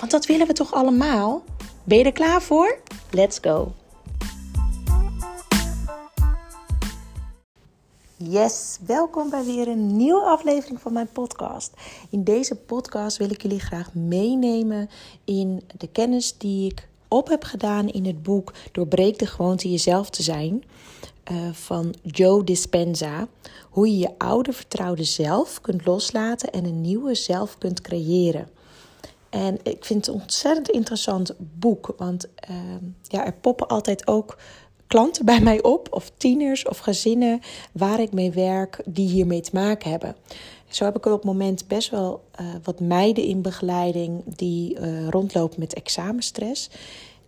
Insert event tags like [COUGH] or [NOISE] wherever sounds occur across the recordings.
Want dat willen we toch allemaal? Ben je er klaar voor? Let's go! Yes, welkom bij weer een nieuwe aflevering van mijn podcast. In deze podcast wil ik jullie graag meenemen in de kennis die ik op heb gedaan in het boek Doorbreek de gewoonte jezelf te zijn uh, van Joe Dispenza. Hoe je je oude vertrouwde zelf kunt loslaten en een nieuwe zelf kunt creëren. En ik vind het een ontzettend interessant boek, want uh, ja, er poppen altijd ook klanten bij mij op, of tieners of gezinnen waar ik mee werk, die hiermee te maken hebben. Zo heb ik op het moment best wel uh, wat meiden in begeleiding die uh, rondlopen met examenstress.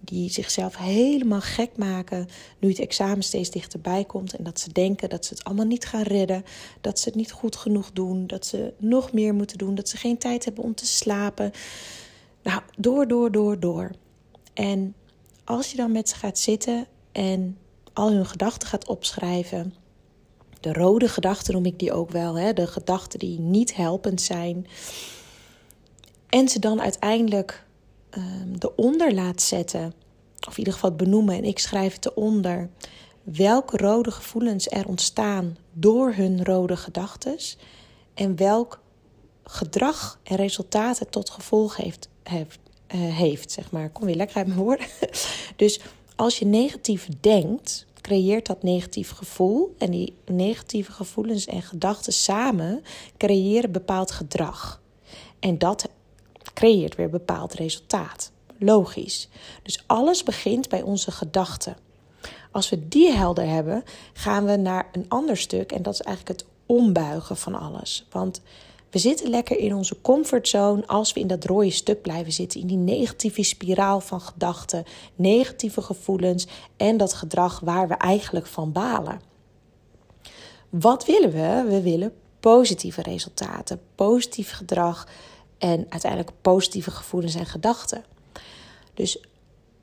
Die zichzelf helemaal gek maken nu het examen steeds dichterbij komt. En dat ze denken dat ze het allemaal niet gaan redden. Dat ze het niet goed genoeg doen. Dat ze nog meer moeten doen. Dat ze geen tijd hebben om te slapen. Nou, door, door, door, door. En als je dan met ze gaat zitten en al hun gedachten gaat opschrijven. De rode gedachten noem ik die ook wel, hè? de gedachten die niet helpend zijn. En ze dan uiteindelijk um, eronder laat zetten, of in ieder geval benoemen, en ik schrijf het eronder, welke rode gevoelens er ontstaan door hun rode gedachten en welk gedrag en resultaten tot gevolg heeft, heeft, uh, heeft zeg maar. Kom weer lekker uit mijn woorden. [LAUGHS] Dus als je negatief denkt, creëert dat negatief gevoel. En die negatieve gevoelens en gedachten samen creëren bepaald gedrag. En dat creëert weer bepaald resultaat. Logisch. Dus alles begint bij onze gedachten. Als we die helder hebben, gaan we naar een ander stuk. En dat is eigenlijk het ombuigen van alles. Want we zitten lekker in onze comfortzone als we in dat rode stuk blijven zitten, in die negatieve spiraal van gedachten, negatieve gevoelens en dat gedrag waar we eigenlijk van balen. Wat willen we? We willen positieve resultaten, positief gedrag en uiteindelijk positieve gevoelens en gedachten. Dus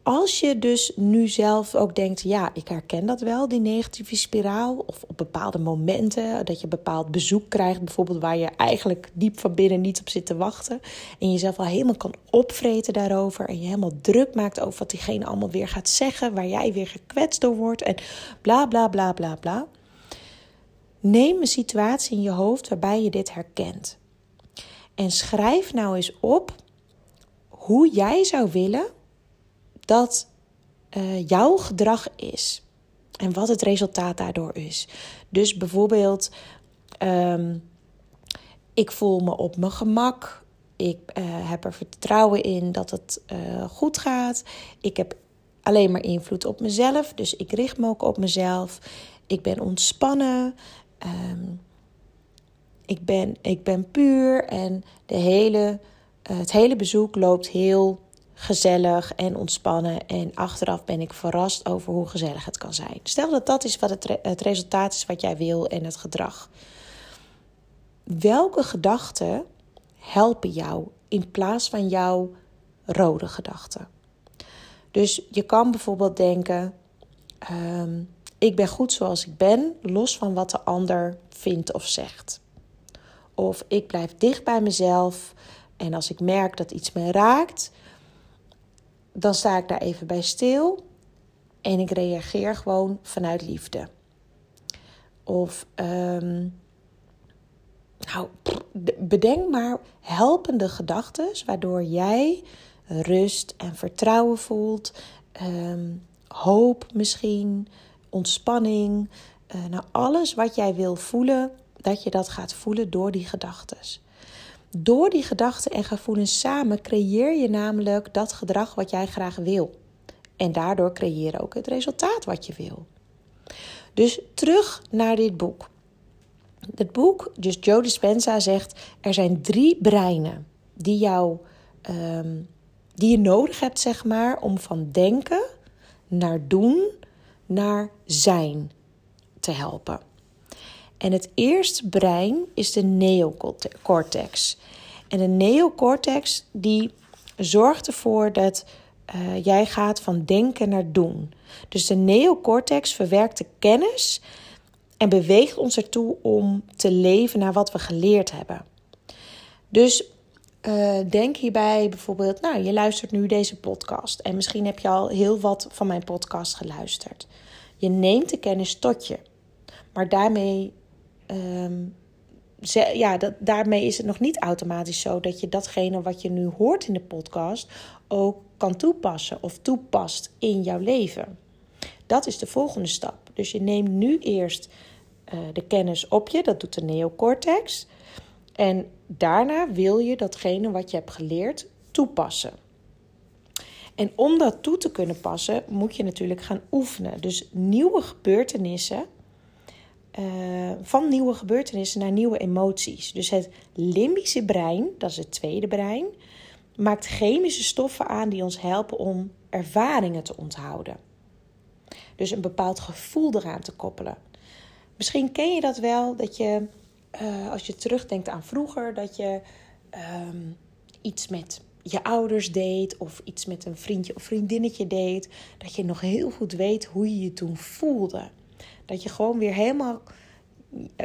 als je dus nu zelf ook denkt, ja, ik herken dat wel, die negatieve spiraal, of op bepaalde momenten dat je bepaald bezoek krijgt, bijvoorbeeld waar je eigenlijk diep van binnen niet op zit te wachten, en jezelf al helemaal kan opvreten daarover, en je helemaal druk maakt over wat diegene allemaal weer gaat zeggen, waar jij weer gekwetst door wordt, en bla bla bla bla bla. Neem een situatie in je hoofd waarbij je dit herkent. En schrijf nou eens op hoe jij zou willen dat uh, jouw gedrag is. En wat het resultaat daardoor is. Dus bijvoorbeeld, um, ik voel me op mijn gemak. Ik uh, heb er vertrouwen in dat het uh, goed gaat. Ik heb alleen maar invloed op mezelf. Dus ik richt me ook op mezelf. Ik ben ontspannen. Um, ik, ben, ik ben puur. En de hele, het hele bezoek loopt heel gezellig en ontspannen. En achteraf ben ik verrast over hoe gezellig het kan zijn. Stel dat dat is wat het, het resultaat is wat jij wil en het gedrag. Welke gedachten helpen jou in plaats van jouw rode gedachten? Dus je kan bijvoorbeeld denken: um, ik ben goed zoals ik ben, los van wat de ander vindt of zegt. Of ik blijf dicht bij mezelf en als ik merk dat iets me raakt, dan sta ik daar even bij stil en ik reageer gewoon vanuit liefde. Of um, nou, bedenk maar helpende gedachten waardoor jij rust en vertrouwen voelt, um, hoop misschien, ontspanning, uh, naar alles wat jij wil voelen, dat je dat gaat voelen door die gedachten. Door die gedachten en gevoelens samen creëer je namelijk dat gedrag wat jij graag wil. En daardoor creëer je ook het resultaat wat je wil. Dus terug naar dit boek. Het boek, dus Joe Dispenza zegt: er zijn drie breinen die, jou, ehm, die je nodig hebt, zeg maar, om van denken naar doen naar zijn te helpen. En het eerste brein is de neocortex. En de neocortex die zorgt ervoor dat uh, jij gaat van denken naar doen. Dus de neocortex verwerkt de kennis en beweegt ons ertoe om te leven naar wat we geleerd hebben. Dus uh, denk hierbij bijvoorbeeld, nou, je luistert nu deze podcast en misschien heb je al heel wat van mijn podcast geluisterd. Je neemt de kennis tot je, maar daarmee, um, ja, dat, daarmee is het nog niet automatisch zo dat je datgene wat je nu hoort in de podcast ook kan toepassen of toepast in jouw leven. Dat is de volgende stap. Dus je neemt nu eerst uh, de kennis op je, dat doet de neocortex. En daarna wil je datgene wat je hebt geleerd toepassen. En om dat toe te kunnen passen, moet je natuurlijk gaan oefenen. Dus nieuwe gebeurtenissen, uh, van nieuwe gebeurtenissen naar nieuwe emoties. Dus het limbische brein, dat is het tweede brein, maakt chemische stoffen aan die ons helpen om ervaringen te onthouden. Dus een bepaald gevoel eraan te koppelen. Misschien ken je dat wel, dat je uh, als je terugdenkt aan vroeger, dat je um, iets met je ouders deed of iets met een vriendje of vriendinnetje deed, dat je nog heel goed weet hoe je je toen voelde. Dat je gewoon weer helemaal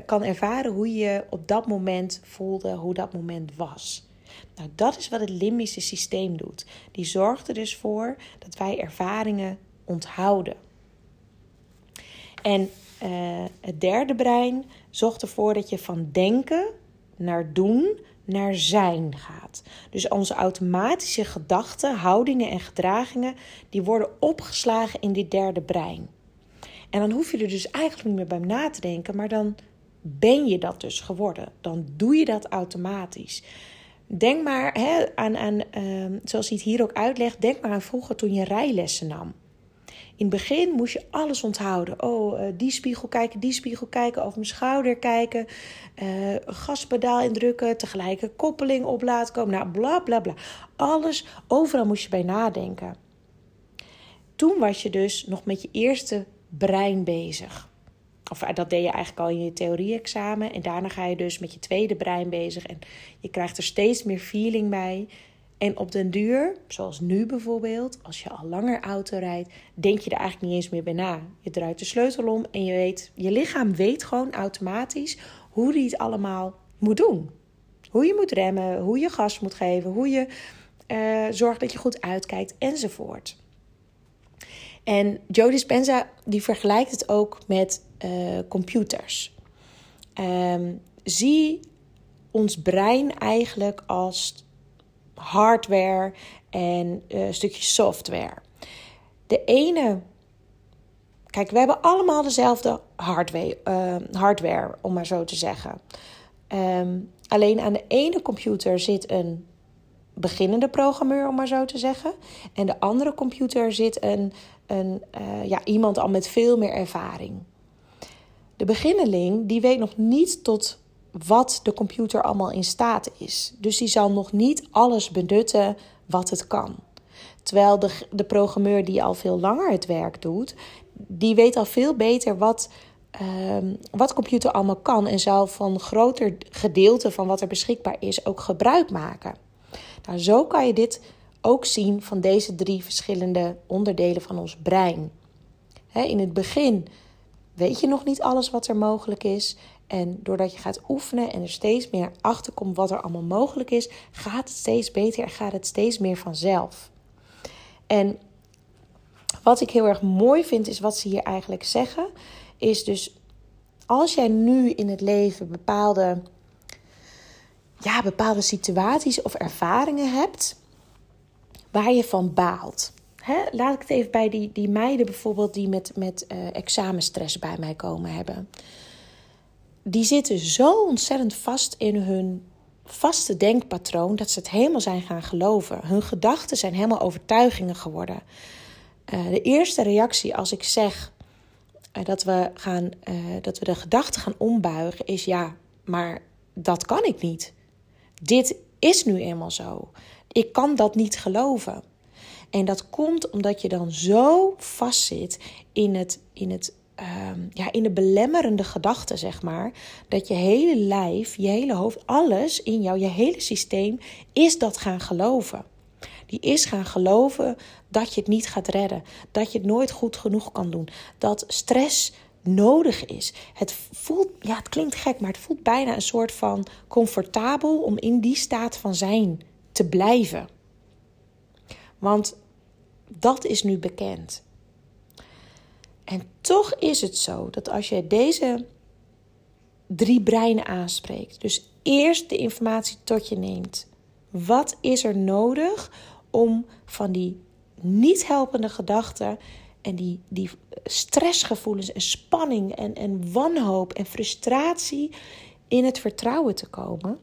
kan ervaren hoe je op dat moment voelde, hoe dat moment was. Nou, dat is wat het limbische systeem doet. Die zorgt er dus voor dat wij ervaringen onthouden. En uh, het derde brein zorgt ervoor dat je van denken naar doen naar zijn gaat. Dus onze automatische gedachten, houdingen en gedragingen, die worden opgeslagen in dit derde brein. En dan hoef je er dus eigenlijk niet meer bij na te denken, maar dan ben je dat dus geworden. Dan doe je dat automatisch. Denk maar hè, aan, aan uh, zoals hij het hier ook uitlegt, denk maar aan vroeger toen je rijlessen nam. In het begin moest je alles onthouden. Oh, uh, die spiegel kijken, die spiegel kijken, over mijn schouder kijken, uh, gaspedaal indrukken, tegelijk een koppeling op laten komen. Nou, bla bla bla. Alles, overal moest je bij nadenken. Toen was je dus nog met je eerste brein bezig. Of eh, dat deed je eigenlijk al in je theorie-examen. En daarna ga je dus met je tweede brein bezig. En je krijgt er steeds meer feeling bij. En op den duur, zoals nu bijvoorbeeld, als je al langer auto rijdt, denk je er eigenlijk niet eens meer bij na. Je draait de sleutel om en je weet, je lichaam weet gewoon automatisch hoe die het allemaal moet doen. Hoe je moet remmen, hoe je gas moet geven, hoe je uh, zorgt dat je goed uitkijkt enzovoort. En Joe Dispenza die vergelijkt het ook met uh, computers. Um, zie ons brein eigenlijk als hardware en uh, een stukje software. De ene. Kijk, we hebben allemaal dezelfde hardware, uh, hardware om maar zo te zeggen. Um, alleen aan de ene computer zit een beginnende programmeur, om maar zo te zeggen. En de andere computer zit een, een, uh, ja, iemand al met veel meer ervaring. De beginneling die weet nog niet tot wat de computer allemaal in staat is. Dus die zal nog niet alles benutten wat het kan. Terwijl de, de programmeur die al veel langer het werk doet, die weet al veel beter wat, uh, wat computer allemaal kan en zal van groter gedeelte van wat er beschikbaar is ook gebruik maken. Nou, zo kan je dit ook zien van deze drie verschillende onderdelen van ons brein. in het begin weet je nog niet alles wat er mogelijk is. En doordat je gaat oefenen en er steeds meer achter komt wat er allemaal mogelijk is, gaat het steeds beter en gaat het steeds meer vanzelf. En wat ik heel erg mooi vind, is wat ze hier eigenlijk zeggen, is dus als jij nu in het leven bepaalde, ja, bepaalde situaties of ervaringen hebt waar je van baalt. laat ik het even bij die, die meiden bijvoorbeeld die met, met uh, examenstress bij mij komen hebben. Die zitten zo ontzettend vast in hun vaste denkpatroon dat ze het helemaal zijn gaan geloven. Hun gedachten zijn helemaal overtuigingen geworden. Uh, de eerste reactie als ik zeg uh, dat, we gaan, dat we de gedachten gaan ombuigen is ja, maar dat kan ik niet. Dit is nu eenmaal zo. Ik kan dat niet geloven. En dat komt omdat je dan zo vastzit in het, in het ehm, ja, in de belemmerende gedachten, zeg maar. Dat je hele lijf, je hele hoofd, alles in jou, je hele systeem is dat gaan geloven. Die is gaan geloven dat je het niet gaat redden. Dat je het nooit goed genoeg kan doen. Dat stress nodig is. Het voelt, ja, het klinkt gek, maar het voelt bijna een soort van comfortabel om in die staat van zijn te blijven. Want dat is nu bekend. En toch is het zo dat als je deze drie breinen aanspreekt, dus eerst de informatie tot je neemt. Wat is er nodig om van die niet helpende gedachten en die, die stressgevoelens en spanning en, en wanhoop en frustratie in het vertrouwen te komen?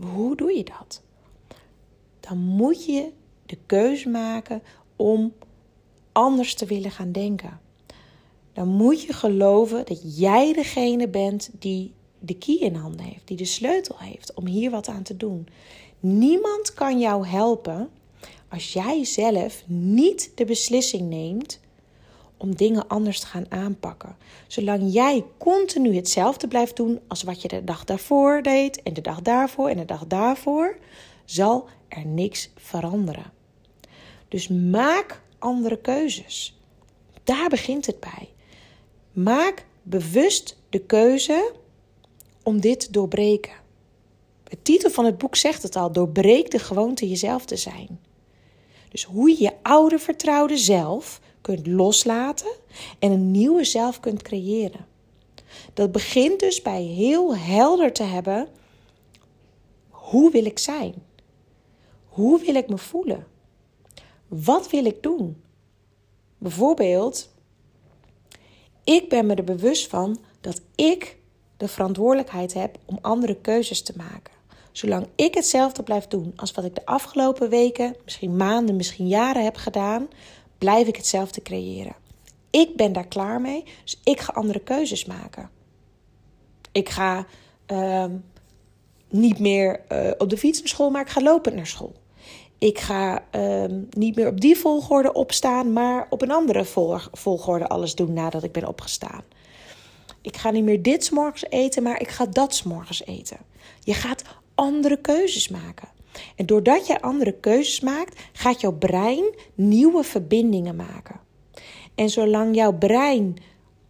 Hoe doe je dat? Dan moet je de keuze maken om anders te willen gaan denken. Dan moet je geloven dat jij degene bent die de key in handen heeft, die de sleutel heeft om hier wat aan te doen. Niemand kan jou helpen als jij zelf niet de beslissing neemt om dingen anders te gaan aanpakken. Zolang jij continu hetzelfde blijft doen als wat je de dag daarvoor deed en de dag daarvoor en de dag daarvoor, zal er niks veranderen. Dus maak andere keuzes. Daar begint het bij. Maak bewust de keuze om dit te doorbreken. De titel van het boek zegt het al: doorbreek de gewoonte jezelf te zijn. Dus hoe je je oude vertrouwde zelf kunt loslaten en een nieuwe zelf kunt creëren. Dat begint dus bij heel helder te hebben: hoe wil ik zijn? Hoe wil ik me voelen? Wat wil ik doen? Bijvoorbeeld, ik ben me er bewust van dat ik de verantwoordelijkheid heb om andere keuzes te maken. Zolang ik hetzelfde blijf doen als wat ik de afgelopen weken, misschien maanden, misschien jaren heb gedaan, blijf ik hetzelfde creëren. Ik ben daar klaar mee, dus ik ga andere keuzes maken. Ik ga uh, niet meer uh, op de fiets naar school, maar ik ga lopen naar school. Ik ga uh, niet meer op die volgorde opstaan, maar op een andere volgorde alles doen nadat ik ben opgestaan. Ik ga niet meer dit s'morgens eten, maar ik ga dat s'morgens eten. Je gaat andere keuzes maken. En doordat je andere keuzes maakt, gaat jouw brein nieuwe verbindingen maken. En zolang jouw brein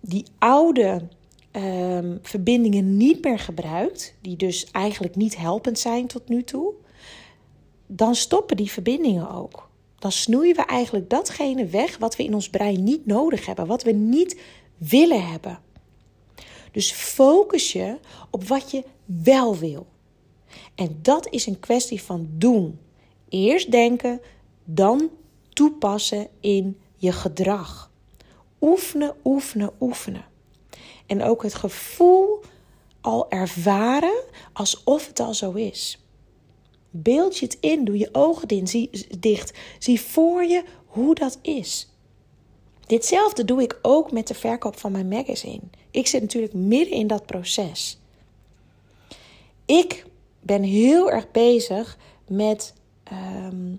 die oude um, verbindingen niet meer gebruikt, die dus eigenlijk niet helpend zijn tot nu toe, dan stoppen die verbindingen ook. Dan snoeien we eigenlijk datgene weg wat we in ons brein niet nodig hebben, wat we niet willen hebben. Dus focus je op wat je wel wil. En dat is een kwestie van doen. Eerst denken, dan toepassen in je gedrag. Oefenen, oefenen, oefenen. En ook het gevoel al ervaren alsof het al zo is. Beeld je het in, doe je ogen dicht. Zie voor je hoe dat is. Ditzelfde doe ik ook met de verkoop van mijn magazine. Ik zit natuurlijk midden in dat proces. Ik ben heel erg bezig met ehm,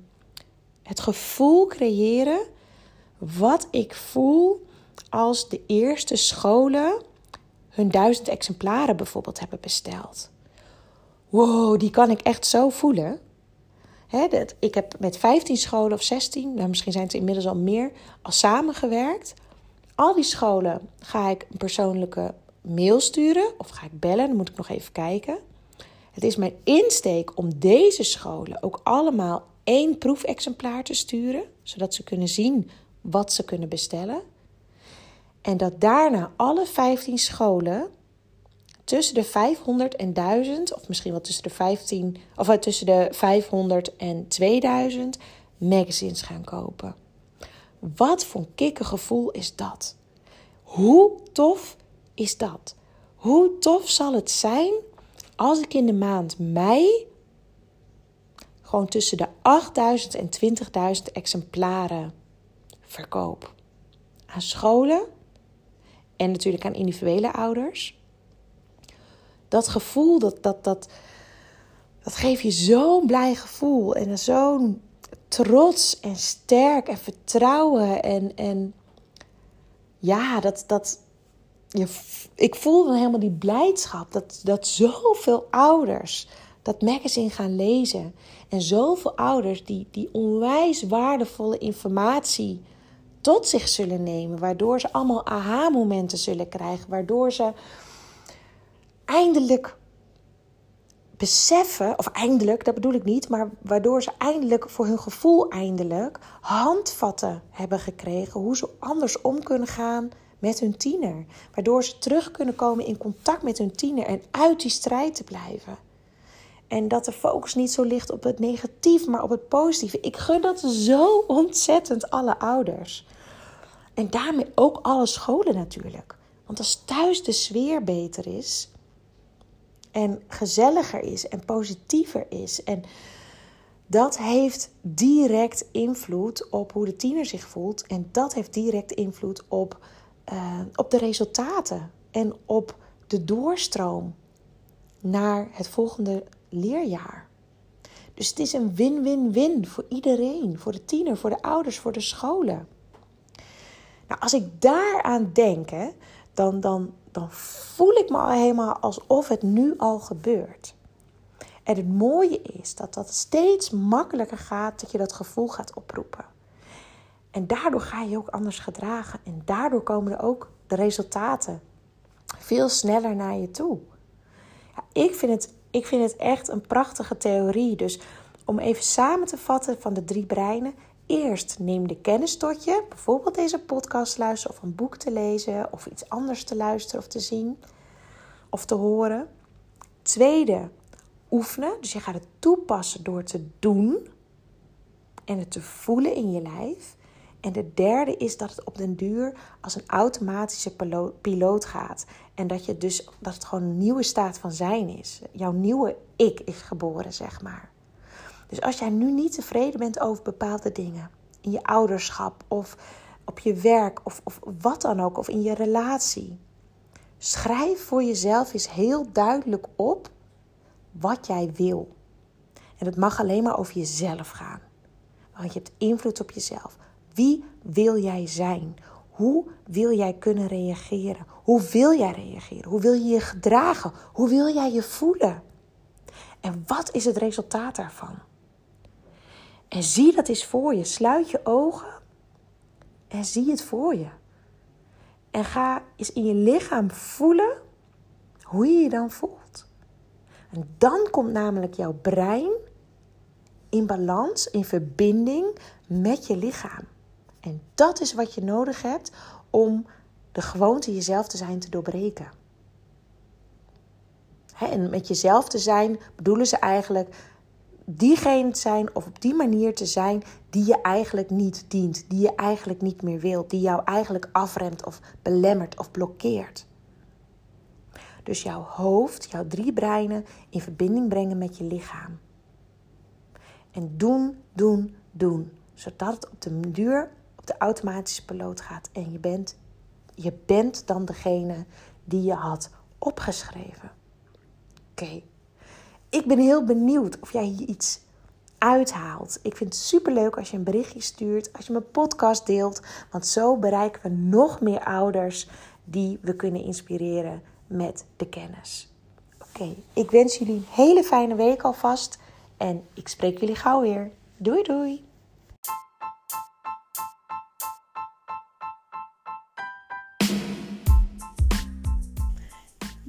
het gevoel creëren wat ik voel als de eerste scholen hun duizend exemplaren bijvoorbeeld hebben besteld. Wow, die kan ik echt zo voelen. dat, ik heb met 15 scholen of 16, nou misschien zijn het inmiddels al meer, al samengewerkt. Al die scholen ga ik een persoonlijke mail sturen of ga ik bellen, dan moet ik nog even kijken. Het is mijn insteek om deze scholen ook allemaal één proefexemplaar te sturen, zodat ze kunnen zien wat ze kunnen bestellen. En dat daarna alle 15 scholen tussen de 500 en 1000, of misschien wel tussen de 15, of tussen de 500 en 2000, magazines gaan kopen. Wat voor een kikkergevoel is dat? Hoe tof is dat? Hoe tof zal het zijn als ik in de maand mei gewoon tussen de 8000 en 20.000 exemplaren verkoop? Aan scholen en natuurlijk aan individuele ouders. Dat gevoel, dat, dat, dat, dat geeft je zo'n blij gevoel en zo'n trots en sterk en vertrouwen. En, en ja, dat, dat, je, ik voel dan helemaal die blijdschap dat, dat zoveel ouders dat magazine gaan lezen. En zoveel ouders die, die onwijs waardevolle informatie tot zich zullen nemen. Waardoor ze allemaal aha-momenten zullen krijgen. Waardoor ze eindelijk beseffen, of eindelijk, dat bedoel ik niet, maar waardoor ze eindelijk voor hun gevoel eindelijk handvatten hebben gekregen hoe ze anders om kunnen gaan met hun tiener. Waardoor ze terug kunnen komen in contact met hun tiener en uit die strijd te blijven. En dat de focus niet zo ligt op het negatief, maar op het positieve. Ik gun dat zo ontzettend alle ouders. En daarmee ook alle scholen natuurlijk. Want als thuis de sfeer beter is, en gezelliger is en positiever is. En dat heeft direct invloed op hoe de tiener zich voelt. En dat heeft direct invloed op, uh, op de resultaten en op de doorstroom naar het volgende leerjaar. Dus het is een win-win-win voor iedereen. Voor de tiener, voor de ouders, voor de scholen. Nou, als ik daaraan denk, dan, dan, dan voel ik me al helemaal alsof het nu al gebeurt. En het mooie is dat dat steeds makkelijker gaat, dat je dat gevoel gaat oproepen. En daardoor ga je ook anders gedragen. En daardoor komen er ook de resultaten veel sneller naar je toe. Ja, ik, vind het, ik vind het echt een prachtige theorie. Dus om even samen te vatten van de drie breinen. Eerst neem de kennis tot je, bijvoorbeeld deze podcast luisteren of een boek te lezen of iets anders te luisteren of te zien of te horen. Tweede, oefenen. Dus je gaat het toepassen door te doen en het te voelen in je lijf. En de derde is dat het op den duur als een automatische piloot gaat. En dat, je dus, dat het gewoon een nieuwe staat van zijn is. Jouw nieuwe ik is geboren, zeg maar. Dus als jij nu niet tevreden bent over bepaalde dingen, in je ouderschap of op je werk of, of wat dan ook, of in je relatie, schrijf voor jezelf eens heel duidelijk op wat jij wil. En het mag alleen maar over jezelf gaan. Want je hebt invloed op jezelf. Wie wil jij zijn? Hoe wil jij kunnen reageren? Hoe wil jij reageren? Hoe wil je je gedragen? Hoe wil jij je voelen? En wat is het resultaat daarvan? En zie dat eens voor je. Sluit je ogen en zie het voor je. En ga eens in je lichaam voelen hoe je je dan voelt. En dan komt namelijk jouw brein in balans, in verbinding met je lichaam. En dat is wat je nodig hebt om de gewoonte jezelf te zijn te doorbreken. en met jezelf te zijn bedoelen ze eigenlijk diegene te zijn of op die manier te zijn die je eigenlijk niet dient, die je eigenlijk niet meer wilt, die jou eigenlijk afremt of belemmert of blokkeert. Dus jouw hoofd, jouw drie breinen in verbinding brengen met je lichaam. En doen, doen, doen. Zodat het op de duur de automatische piloot gaat. En je bent, je bent dan degene die je had opgeschreven. Oké, ik ben heel benieuwd of jij hier iets uithaalt. Ik vind het superleuk als je een berichtje stuurt, als je mijn podcast deelt. Want zo bereiken we nog meer ouders die we kunnen inspireren met de kennis. Oké, ik wens jullie een hele fijne week alvast. En ik spreek jullie gauw weer. Doei doei!